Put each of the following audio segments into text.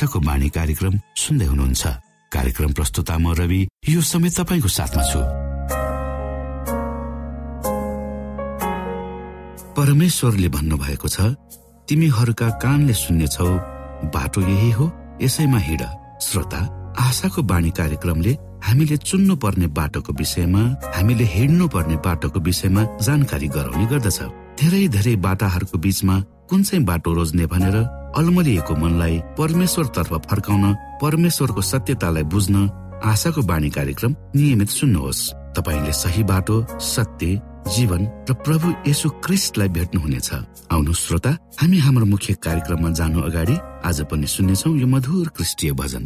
आशाको बाणी कार्यक्रम सुन्दै हुनुहुन्छ। कार्यक्रम प्रस्तुता म रवि यो समय तपाईँको साथमा छु। परमेश्वरले भन्नुभएको छ तिमीहरूका कानले सुन्नेछौ बाटो यही हो यसैमा हिँड। श्रोता आशाको बाणी कार्यक्रमले हामीले चुन्नु पर्ने बाटोको विषयमा हामीले हिँड्नु पर्ने बाटोको विषयमा जानकारी गराउने गर्दछ। धेरै धेरै बाटाहरूको बीचमा कुन चाहिँ बाटो रोज्ने भनेर अलमलिएको मनलाई परमेश्वर तर्फ फर्काउन परमेश्वरको सत्यतालाई बुझ्न आशाको बाणी कार्यक्रम नियमित सुन्नुहोस्। तपाईँले सही बाटो सत्य जीवन र प्रभु येशु क्रिस्टलाई भेट्नुहुनेछ। आउनु श्रोता हामी हाम्रो मुख्य कार्यक्रममा जानु अगाडि आज पनि सुन्नेछौ यो मधुर क्रिस्टीय भजन।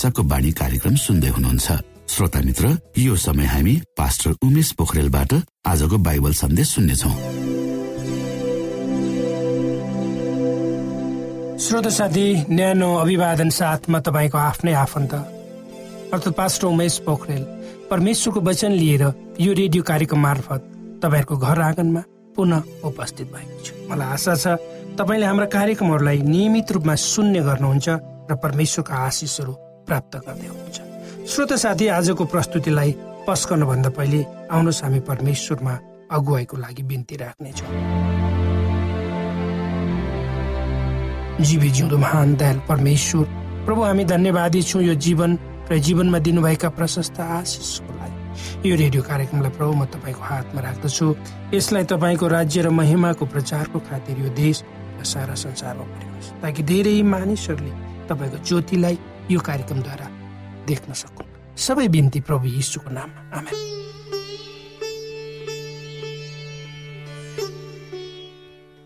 आशाको बाणी कार्यक्रम सुन्दै हुनुहुन्छ। श्रोता मित्र यो समय हामी पास्टर उमेश पोखरेलबाट आजको बाइबल सन्देश सुन्नेछौ। श्रोत साथी न्यानो अभिवादन साथ म तपाईँको आफ्नै आफन्त। अर्थात् पास्टर उमेश पोखरेल परमेश्वरको वचन लिएर यो रेडियो कार्यक्रम मार्फत तपाईँहरूको घर आँगनमा पुनः उपस्थित भएको छु। मलाई आशा छ तपाईँले हाम्रा कार्यक्रमहरूलाई नियमित रूपमा सुन्ने गर्नुहुन्छ र परमेश्वरका आशिषहरू प्राप्त गर्दै हुनुहुन्छ श्रोत साथी आजको प्रस्तुतिलाई पस्कनुभन्दा पहिले आउनुहोस् हामी परमेश्वरमा अगुवाईको लागि बिन्ती राख्नेछौँ। जीवी जिउँदो महान दयाल परमेश्वर प्रभु हामी धन्यवादी छौँ यो जीवन र जीवनमा दिनुभएका प्रशस्त आशिषको लागि। यो रेडियो कार्यक्रमलाई प्रभु म तपाईँको हातमा राख्दछु। यसलाई तपाईँको राज्य र महिमाको प्रचारको खातिर यो देश सारा संसारमा पुर्याउनुहोस् ताकि धेरै मानिसहरूले तपाईँको ज्योतिलाई यो कार्यक्रमद्वारा देख्न सकुन् सबै बिन्ती प्रभु यीशुको नाममा। आमेन।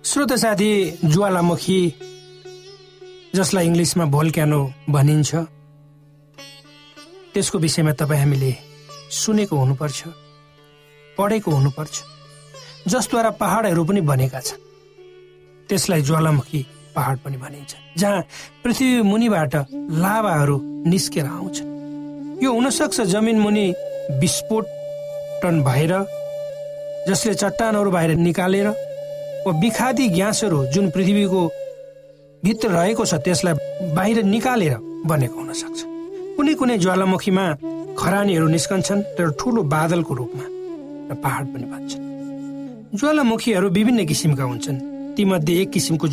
श्रोत साथी ज्वालामुखी जसलाई इङ्ग्लिसमा भोल्क्यानो भनिन्छ त्यसको विषयमा तपाईँ हामीले सुनेको हुनुपर्छ पढेको हुनुपर्छ जसद्वारा पहाडहरू पनि बनेका छन्। त्यसलाई ज्वालामुखी पहाड पनि भनिन्छ जहाँ पृथ्वी मुनिबाट लाभाहरू निस्केर आउँछन्। यो हुनसक्छ जमिन मुनि विस्फोटन भएर जसले चट्टानहरू बाहिर निकालेर वा बिखादी ग्यासहरू जुन पृथ्वीको भित्र रहेको छ त्यसलाई बाहिर निकालेर बनेको हुन सक्छ कुनै कुनै ज्वालामुखीमा खरानीहरू निस्कन्छन् तर ठुलो बादलको रूपमा र पहाड पनि भन्छन्। ज्वालामुखीहरू विभिन्न किसिमका हुन्छन्। तीमध्ये एक किसिमको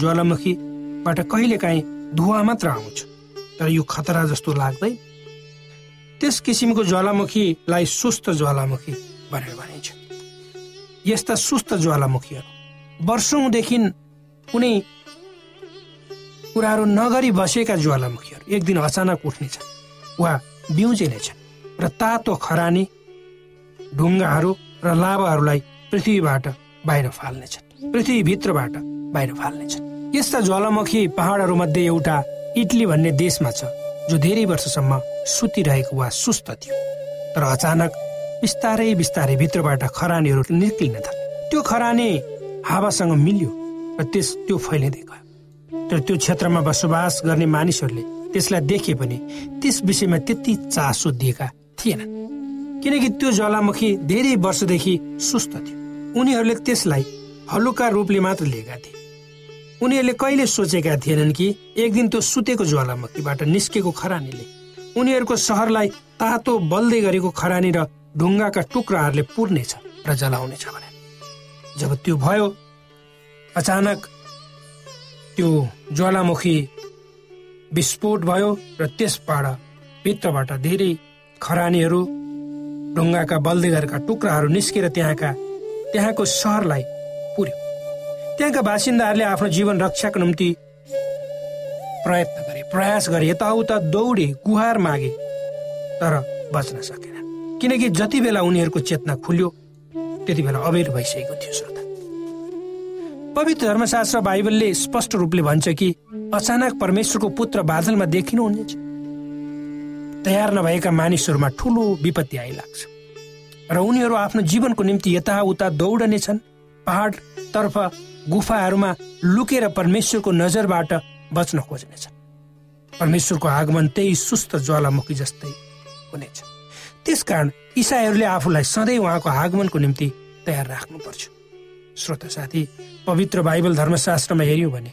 ज्वालामुखीबाट कहिलेकाहीँ धुवा मात्र आउँछ। तर यो खतरा जस्तो लाग्दै त्यस किसिमको ज्वालामुखीलाई सुस्त ज्वालामुखी भनेर भनिन्छ। यस्ता सुस्त ज्वालामुखीहरू वर्षौँदेखि कुनै कुराहरू नगरी बसेका ज्वालामुखीहरू एक दिन अचानक उठ्नेछ वा बिउजिनेछ र तातो खरानी ढुङ्गाहरू र लाभाहरूलाई पृथ्वीबाट बाहिर फाल्नेछन्। पृथ्वीभित्रबाट बाहिर फाल्नेछन्। यस्ता ज्वालामुखी पहाडहरू मध्ये एउटा इटली भन्ने देशमा छ जो धेरै वर्षसम्म सुतिरहेको वा सुस्त थियो। तर अचानक बिस्तारै बिस्तारै भित्रबाट खरानीहरू निस्किन थाले। त्यो खरानी हावासँग मिल्यो र त्यस त्यो फैलिँदै गयो तर त्यो क्षेत्रमा बसोबास गर्ने मानिसहरूले त्यसलाई देखे पनि त्यस विषयमा त्यति चासो दिएका थिएनन्। किनकि त्यो ज्वालामुखी धेरै वर्षदेखि सुस्त थियो। उनीहरूले त्यसलाई हलुका रूपले मात्र लिएका थिए। उनीहरूले कहिले सोचेका थिएनन् कि एक दिन त्यो सुतेको ज्वालामुखीबाट निस्केको खरानीले उनीहरूको सहरलाई तातो बल्दै गरेको खरानी र ढुङ्गाका टुक्राहरूले पुर्नेछ र जलाउनेछ भने। जब त्यो भयो अचानक त्यो ज्वालामुखी विस्फोट भयो र त्यसबाट भित्रबाट धेरै खरानीहरू ढुङ्गाका बल्दै गरेका टुक्राहरू निस्केर त्यहाँका त्यहाँको सहरलाई त्यहाँका बासिन्दाहरूले आफ्नो जीवन रक्षाको निम्ति प्रयत्न गरे प्रयास गरे यताउता दौडे गुहार मागे तर बच्न सकेन। किनकि जति बेला उनीहरूको चेतना खुल्यो त्यति बेला अबेर भइसकेको थियो श्रोता। पवित्र धर्मशास्त्र बाइबलले स्पष्ट रूपले भन्छ कि अचानक परमेश्वरको पुत्र बादलमा देखिनुहुनेछ तयार नभएका मानिसहरूमा ठुलो विपत्ति आइलाग्छ। र उनीहरू आफ्नो जीवनको निम्ति यताउता दौडनेछन् पहाडतर्फ गुफाहरूमा लुकेर परमेश्वरको नजरबाट बच्न खोज्नेछन् परमेश्वरको आगमन त्यही सुस्त ज्वालामुखी जस्तै हुनेछ। त्यसकारण इसाईहरूले आफूलाई सधैँ उहाँको आगमनको निम्ति तयार राख्नुपर्छ। श्रोत साथी पवित्र बाइबल धर्मशास्त्रमा हेऱ्यौँ भने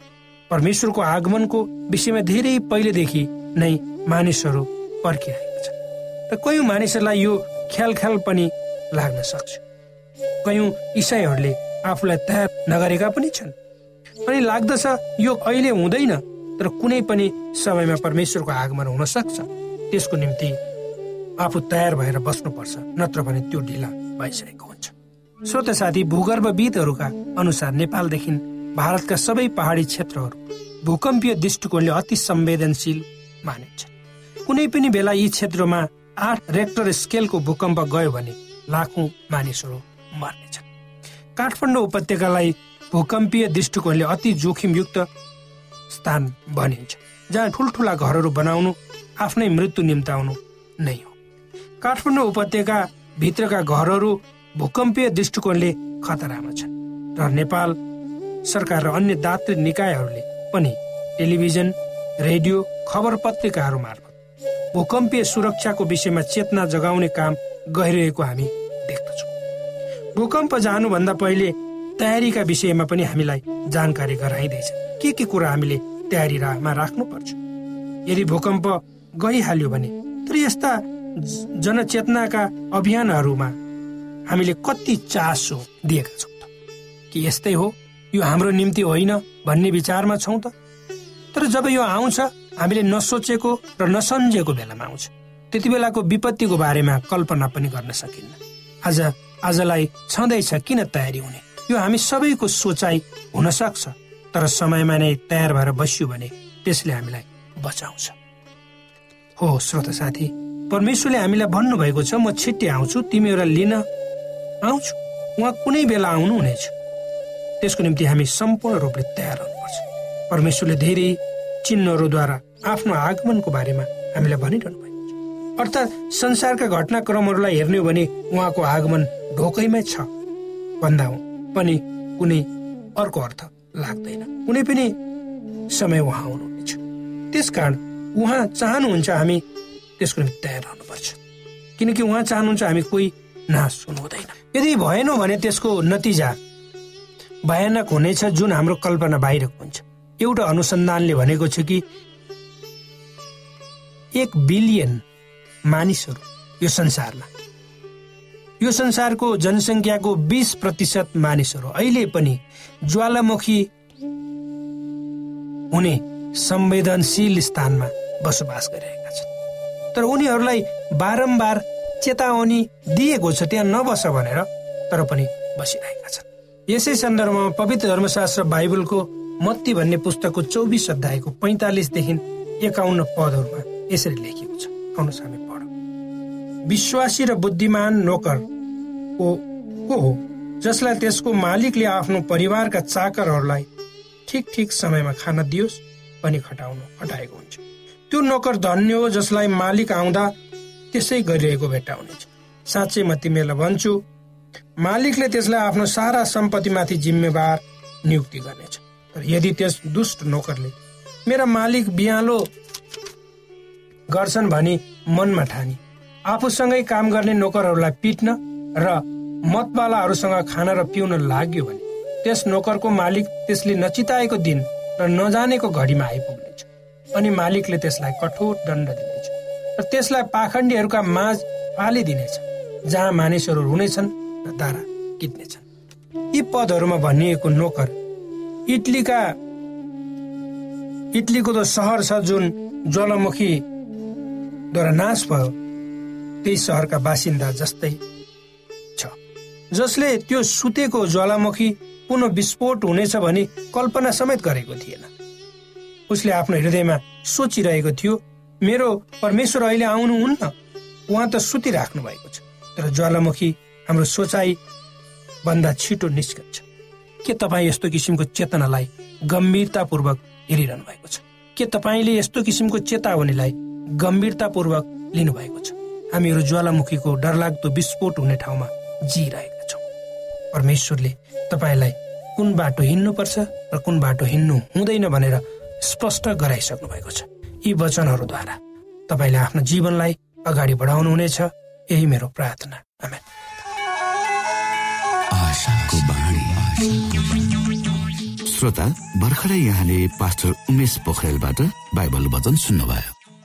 परमेश्वरको आगमनको विषयमा धेरै पहिलेदेखि नै मानिसहरू पर्खिरहेको छ र कयौँ मानिसहरूलाई यो ख्याल ख्याल पनि लाग्न सक्छ। कयौँ इसाईहरूले आफूलाई तयार नगरेका पनि छन्। अनि लाग्दछ यो अहिले हुँदैन तर कुनै पनि समयमा परमेश्वरको आगमन हुन सक्छ। त्यसको निम्ति आफू तयार भएर बस्नुपर्छ नत्र भने त्यो ढिला भइसकेको हुन्छ। श्रोत साथी भूगर्भविदहरूका अनुसार नेपालदेखि भारतका सबै पहाडी क्षेत्रहरू भूकम्पीय दृष्टिकोणले अति संवेदनशील मानिन्छ। कुनै पनि बेला यी क्षेत्रमा आठ रेक्टर स्केलको भूकम्प गयो भने लाखौँ मानिसहरू मर्नेछन्। काठमाडौँ उपत्यकालाई भूकम्पीय दृष्टिकोणले अति जोखिमयुक्त स्थान भनिन्छ जहाँ ठुल्ठुला घरहरू बनाउनु आफ्नै मृत्यु निम्ताउनु नै हो। काठमाडौँ उपत्यका भित्रका घरहरू भूकम्पीय दृष्टिकोणले खतरामा छन् र नेपाल सरकार र अन्य दात्री निकायहरूले पनि टेलिभिजन रेडियो खबर पत्रिकाहरू मार्फत भूकम्पीय सुरक्षाको विषयमा चेतना जगाउने काम गइरहेको हामी देख्दछौँ। भूकम्प जानुभन्दा पहिले तयारीका विषयमा पनि हामीलाई जानकारी गराइँदैछ। के के कुरा हामीले तयारीमा राख्नुपर्छ? यदि भूकम्प गइहाल्यो भने तर यस्ता जनचेतनाका अभियानहरूमा हामीले कति चासो दिएका छौँ त? कि यस्तै हो? यो हाम्रो निम्ति होइन भन्ने विचारमा छौँ त? तर जब यो आउँछ हामीले नसोचेको र नसम्झेको बेलामा आउँछ। त्यति बेलाको विपत्तिको बारेमा कल्पना पनि गर्न सकिन्न। आज आजलाई छँदैछ किन तयारी हुने? यो हामी सबैको सोचाइ हुन सक्छ तर समयमा नै तयार भएर बस्यो भने त्यसले हामीलाई बचाउँछ। हो श्रोत साथी परमेश्वरले हामीलाई भन्नुभएको छ म छिट्टै आउँछु तिमीहरूलाई लिन आउँछु। उहाँ कुनै बेला आउनु हुनेछ त्यसको निम्ति हामी सम्पूर्ण रूपले तयार हुनुपर्छ। परमेश्वरले धेरै चिन्हहरूद्वारा आफ्नो आगमनको बारेमा हामीलाई भनिरहनु भएको छ। अर्थात् संसारका घटनाक्रमहरूलाई हेर्ने हो भने उहाँको आगमन ढोकैमै छ भन्दा पनि कुनै अर्को अर्थ लाग्दैन। कुनै पनि समय उहाँ आउनुहुनेछ त्यसकारण उहाँ चाहनुहुन्छ हामी त्यसको निम्ति तयार रहनुपर्छ। किनकि उहाँ चाहनुहुन्छ हामी कोही नाश हुनु हुँदैन यदि भएन भने त्यसको नतिजा भयानक हुनेछ जुन हाम्रो कल्पना बाहिरको हुन्छ। एउटा अनुसन्धानले भनेको छ कि एक बिलियन मानिसहरू यो संसारमा यो संसारको जनसङ्ख्याको बिस प्रतिशत मानिसहरू अहिले पनि ज्वालामुखी हुने संवेदनशील स्थानमा बसोबास गरिरहेका छन्। तर उनीहरूलाई बारम्बार चेतावनी दिएको छ त्यहाँ नबस भनेर तर पनि बसिरहेका छन्। यसै सन्दर्भमा पवित्र धर्मशास्त्र बाइबलको मत्ती भन्ने पुस्तकको चौबिस अध्यायको पैँतालिसदेखि एकाउन्न पदहरूमा यसरी लेखिएको छ। आउनुहोस् हामी विश्वासी र बुद्धिमान नोकर को को हो जसलाई त्यसको मालिकले आफ्नो परिवारका चाकरहरूलाई ठिक ठिक समयमा खान दियोस् पनि खटाउनु खटाएको हुन्छ। त्यो नोकर धन्य हो जसलाई मालिक आउँदा त्यसै गरिरहेको भेट्टा हुनेछ। साँच्चै म तिमीहरूलाई भन्छु मालिकले त्यसलाई आफ्नो सारा सम्पत्तिमाथि जिम्मेवार नियुक्ति गर्नेछ। तर यदि त्यस दुष्ट नोकरले मेरा मालिक बिहालो गर्छन् भनी मनमा ठानी आफूसँगै काम गर्ने नोकरहरूलाई पिट्न र मतवालाहरूसँग खान र पिउन लाग्यो भने त्यस नोकरको मालिक त्यसले नचिताएको दिन र नजानेको घडीमा आइपुग्नेछ अनि मालिकले त्यसलाई कठोर दण्ड दिनेछ र त्यसलाई पाखण्डीहरूका माझ फालिदिनेछ जहाँ मानिसहरू हुनेछन् र दारा कित्नेछन्। यी पदहरूमा भनिएको नोकर इटलीका इटलीको त सहर छ जुन ज्वालामुखीद्वारा नाश भयो। त्यही सहरका बासिन्दा जस्तै छ। जसले त्यो सुतेको ज्वालामुखी पुनः विस्फोट हुनेछ भनी कल्पना समेत गरेको थिएन। उसले आफ्नो हृदयमा सोचिरहेको थियो मेरो परमेश्वर अहिले आउनुहुन्न? उहाँ त सुतिराख्नु भएको छ। तर ज्वालामुखी हाम्रो सोचाइ भन्दा छिटो निस्कन्छ। के तपाईँ यस्तो किसिमको चेतनालाई गम्भीरतापूर्वक हेरिरहनु भएको छ? के तपाईँले यस्तो किसिमको चेतावनीलाई गम्भीरतापूर्वक लिनुभएको छ? हामीहरू ज्वालामुखीको डरलाग्दो विस्फोट हुने ठाउँमा जिरहेका छौँ। परमेश्वरले तपाईँलाई कुन बाटो हिँड्नुपर्छ र कुन बाटो हिँड्नु हुँदैन भनेर स्पष्ट गराइसक्नु भएको छ। यी वचनहरूद्वारा तपाईँले आफ्नो जीवनलाई अगाडि बढाउनु हुनेछ यही मेरो प्रार्थना। श्रोता भर्खरै यहाँले पास्टर उमेश पोखरेलबाट बाइबल वचन सुन्नुभयो।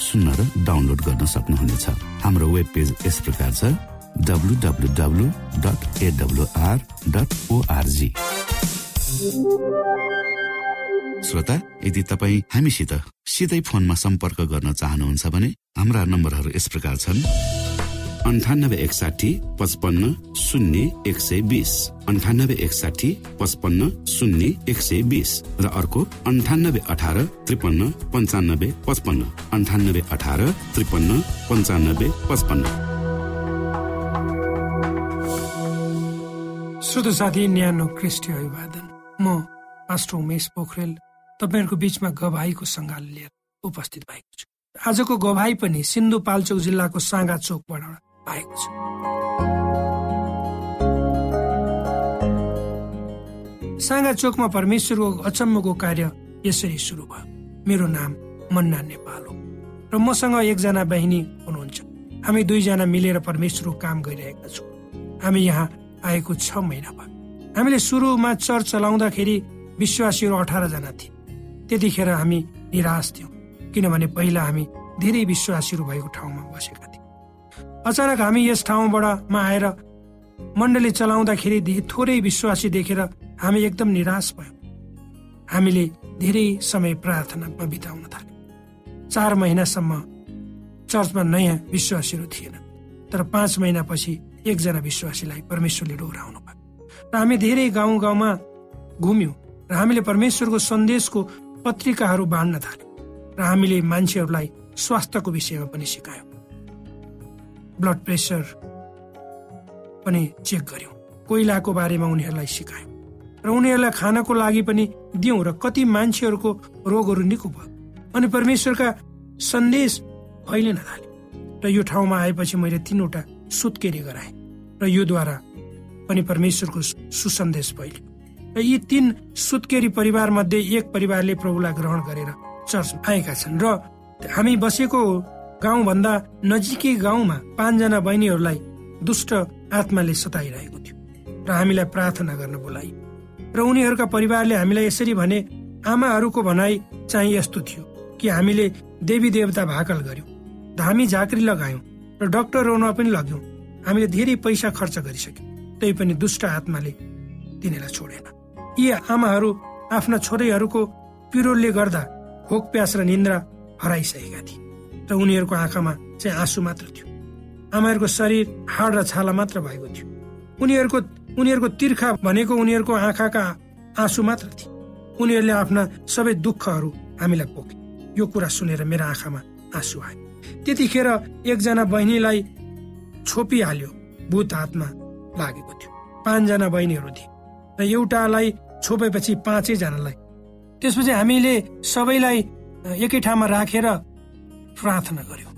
सुन्न र डाउनलोड गर्न सक्नुहुनेछ। हाम्रो वेब पेज यस प्रकार छ श्रोता यदि तपाईँ हामीसित सिधै फोनमा सम्पर्क गर्न चाहनुहुन्छ भने हाम्रा नम्बरहरू यस प्रकार छन्। अन्ठानब्बे एकसाठी पचपन्न शून्य एक सय बिस। अन्ठानब्बे एकसाठी पचपन्न शून्य एक सय बिस। र अर्को अन्ठानब्बे अठार त्रिपन्न पन्चानब्बे पचपन्न। अन्ठानब्बे अठार त्रिपन्न पन्चानब्बे पचपन्न। श्रोत साथी न्यानो क्रिस्टी अभिवादन। म पास्टर उमेश पोखरेल तपाईँहरूको बिचमा गवाईको सङ्घाल लिएर उपस्थित भएको छु। आजको गवाई पनि सिन्धुपाल्चोक जिल्लाको साँगा चोकबाट पाएको छु। साँगा चोकमा परमेश्वरको अचम्मको कार्य यसरी सुरु भयो। मेरो नाम मन्ना नेपाल हो र मसँग एकजना बहिनी हुनुहुन्छ। हामी दुईजना मिलेर परमेश्वरको काम गरिरहेका छौँ। हामी यहाँ आएको छ महिना भयो। हामीले सुरुमा चर्च चलाउँदाखेरि विश्वासीहरू अठारजना थिए। त्यतिखेर हामी निराश थियौँ। किनभने पहिला हामी धेरै विश्वासीहरू भएको ठाउँमा बसेका अचानक हामी यस ठाउँबाट मा आएर मण्डली चलाउँदाखेरि थोरै विश्वासी देखेर हामी एकदम निराश भयौँ। हामीले धेरै समय प्रार्थनामा बिताउन थाल्यौँ। चार महिनासम्म चर्चमा नयाँ विश्वासीहरू थिएन तर पाँच महिनापछि एकजना विश्वासीलाई परमेश्वरले डोराउनु भयो। र हामी धेरै गाउँ गाउँमा घुम्यौँ र हामीले परमेश्वरको सन्देशको पत्रिकाहरू बाँड्न थाल्यौँ र हामीले मान्छेहरूलाई स्वास्थ्यको विषयमा पनि सिकायौँ। ब्लड प्रेसर पनि चेक गर्यौँ। कोइलाको बारेमा उनीहरूलाई सिकायौँ। र उनीहरूलाई खानको लागि पनि दियौँ र कति मान्छेहरूको रोगहरू निको भयो। अनि परमेश्वरका सन्देश फैलिन थाल्यो र यो ठाउँमा आएपछि मैले तिनवटा सुत्केरी गराएँ र योद्वारा पनि परमेश्वरको सुसन्देश फैल्यो। र यी तीन सुत्केरी परिवार मध्ये एक परिवारले प्रभुलाई ग्रहण गरेर चर्च आएका छन्। र हामी बसेको गाउँभन्दा नजिकै गाउँमा पाँचजना बहिनीहरूलाई दुष्ट आत्माले सताइरहेको थियो र हामीलाई प्रार्थना गर्न बोलाइ र उनीहरूका परिवारले हामीलाई यसरी भने आमाहरूको भनाइ चाहिँ यस्तो थियो कि हामीले देवी देवता भाकल गर्यौँ धामी झाँक्री लगायौँ र डक्टरहरूमा पनि लग्यौँ। हामीले धेरै पैसा खर्च गरिसक्यौँ तै पनि दुष्ट आत्माले तिनीलाई छोडेन। यी आमाहरू आफ्ना छोरीहरूको पिरोलले गर्दा भोक प्यास र निन्द्रा हराइसकेका थिए। र उनीहरूको आँखामा चाहिँ आँसु मात्र थियो। आमाहरूको शरीर हाड र छाला मात्र भएको थियो। उनीहरूको उनीहरूको तिर्खा भनेको उनीहरूको आँखाका आँसु मात्र थिए उनीहरूले आफ्ना सबै दुःखहरू हामीलाई पोखे। यो कुरा सुनेर मेरो आँखामा आँसु आयो। त्यतिखेर एकजना बहिनीलाई छोपिहाल्यो भूत हातमा लागेको थियो। पाँचजना बहिनीहरू थिए र एउटालाई छोपेपछि पाँचैजनालाई। त्यसपछि हामीले सबैलाई एकै ठाउँमा राखेर प्रार्थना गर्यौँ।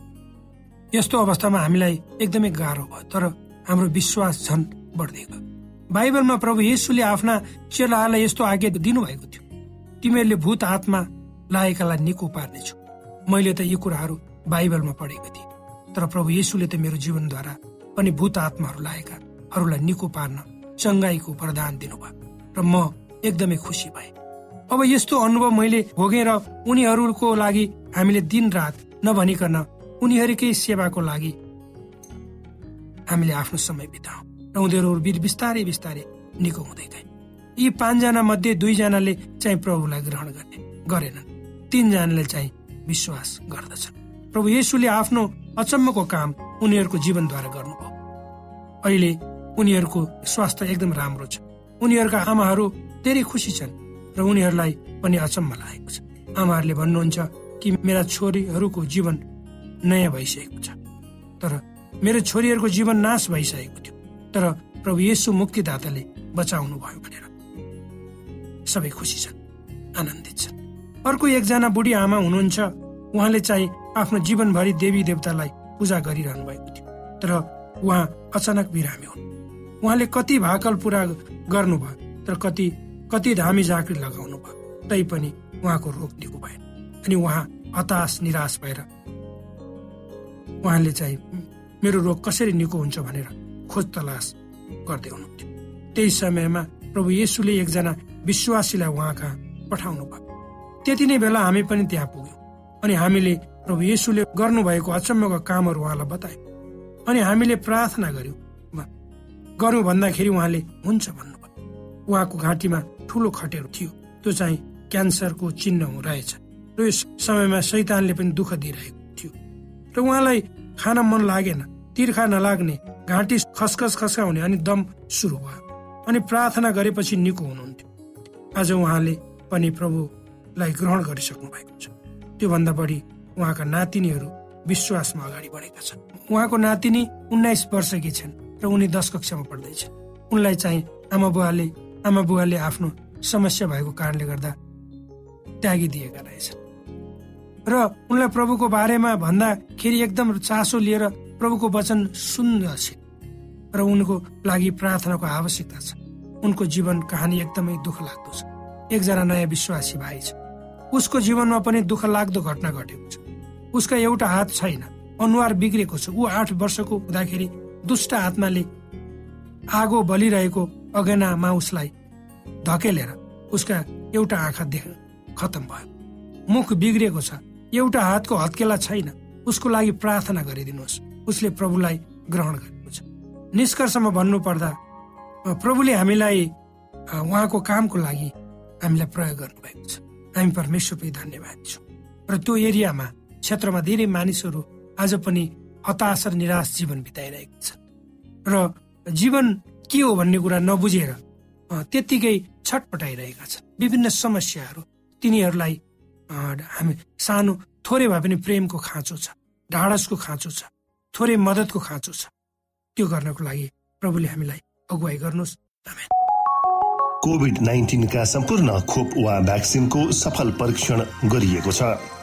यस्तो अवस्थामा हामीलाई एकदमै गाह्रो भयो तर हाम्रो विश्वास झन् बढ्दै गयो। बाइबलमा प्रभु येसुले आफ्ना चेलाहरूलाई यस्तो आज्ञा दिनुभएको थियो तिमीहरूले भूत आत्मा लागेकालाई निको पार्नेछौ। मैले त यो कुराहरू बाइबलमा पढेको थिएँ तर प्रभु येसुले त मेरो जीवनद्वारा पनि भूत आत्माहरू लागेकाहरूलाई निको पार्न चङ्गाईको वरदान दिनुभयो र म एकदमै खुसी भएँ। अब यस्तो अनुभव मैले भोगेर उनीहरूको लागि हामीले दिन रात नभनिकन उनीहरूकै सेवाको लागि हामीले आफ्नो समय बिताउ। र उनीहरू बिस्तारै बिस्तारै निको हुँदै गए। यी पाँचजना मध्ये दुईजनाले चाहिँ प्रभुलाई ग्रहण गर्ने गरेनन् तिनजनाले चाहिँ विश्वास गर्दछन्। प्रभु येसुले आफ्नो अचम्मको काम उनीहरूको जीवनद्वारा गर्नुभयो। अहिले उनीहरूको स्वास्थ्य एकदम राम्रो छ। उनीहरूका आमाहरू धेरै खुसी छन् र उनीहरूलाई पनि अचम्म लागेको छ। आमाहरूले भन्नुहुन्छ कि मेरा छोरीहरूको जीवन नयाँ भइसकेको छ। तर मेरो छोरीहरूको जीवन नाश भइसकेको थियो। तर प्रभु येसु मुक्तिदाताले बचाउनु भयो भनेर सबै खुसी छन् आनन्दित छन्। अर्को एकजना बुढी आमा हुनुहुन्छ। उहाँले चाहिँ आफ्नो जीवनभरि देवी देवतालाई पूजा गरिरहनु भएको थियो। तर उहाँ अचानक बिरामी हुन्। उहाँले कति भाकल पुरा गर्नुभयो तर कति कति धामी झाँक्री लगाउनु भयो तैपनि उहाँको रोग निको भएन अनि उहाँ हताश निराश भएर उहाँले चाहिँ मेरो रोग कसरी निको हुन्छ भनेर खोज तलास गर्दै हुनुहुन्थ्यो। त्यही समयमा प्रभु येसुले एकजना विश्वासीलाई उहाँ कहाँ पठाउनु भयो। त्यति नै बेला हामी पनि त्यहाँ पुग्यौँ अनि हामीले प्रभु येसुले गर्नुभएको अचम्मको कामहरू उहाँलाई बतायौँ अनि हामीले प्रार्थना गर्यौँ गरौँ भन्दाखेरि उहाँले हुन्छ भन्नुभयो। उहाँको घाँटीमा ठुलो खटेरो थियो। त्यो चाहिँ क्यान्सरको चिन्ह रहेछ। र यस समयमा शैतानले पनि दुःख दिइरहेको थियो। र उहाँलाई खान मन लागेन तिर्खा नलाग्ने घाँटी खसखस खस्काउने अनि दम सुरु भयो अनि प्रार्थना गरेपछि निको हुनुहुन्थ्यो। आज उहाँले पनि प्रभुलाई ग्रहण गरिसक्नु भएको छ। त्योभन्दा बढी उहाँका नातिनीहरू विश्वासमा अगाडि बढेका छन्। उहाँको नातिनी उन्नाइस वर्षकी छन् र उनी दस कक्षामा पढ्दैछन्। उनलाई चाहिँ आमा बुवाले आमा बुवाले आफ्नो समस्या भएको कारणले गर्दा त्यागिदिएका रहेछन्। र उनलाई प्रभुको बारेमा भन्दाखेरि एकदम चासो लिएर प्रभुको वचन सुन्दछ र उनको लागि प्रार्थनाको आवश्यकता छ। उनको जीवन कहानी एकदमै दुःख लाग्दो छ। एकजना नयाँ विश्वासी भाइ छ। उसको जीवनमा पनि दुःख लाग्दो घटना घटेको छ। उसका एउटा हात छैन। अनुहार बिग्रेको छ। ऊ आठ वर्षको हुँदाखेरि दुष्ट आत्माले आगो बलिरहेको अगेनामा उसलाई धकेलेर उसका एउटा आँखा देख खतम भयो। मुख बिग्रिएको छ। एउटा हातको हत्केला छैन। उसको लागि प्रार्थना गरिदिनुहोस्। उसले प्रभुलाई ग्रहण गरेको छ निष्कर्षमा भन्नु पर्दा प्रभुले हामीलाई उहाँको कामको लागि हामीलाई प्रयोग गर्नुभएको छ। हामी परमेश्वरप्रति धन्यवाद छौँ। र त्यो एरियामा क्षेत्रमा धेरै मानिसहरू आज पनि हताश र निराश जीवन बिताइरहेको छ र जीवन के हो भन्ने कुरा नबुझेर त्यत्तिकै छटपटाइरहेका छन्। विभिन्न समस्याहरू तिनीहरूलाई हामी सानो थोरै भए पनि प्रेमको खाँचो छ ढाडसको खाँचो छ थोरै मद्दतको खाँचो छ। त्यो गर्नको लागि प्रभुले हामीलाई अगुवाई गर्नुहोस्। कोभिड नाइन्टिनका सम्पूर्ण खोप वा भ्याक्सिनको सफल परीक्षण गरिएको छ।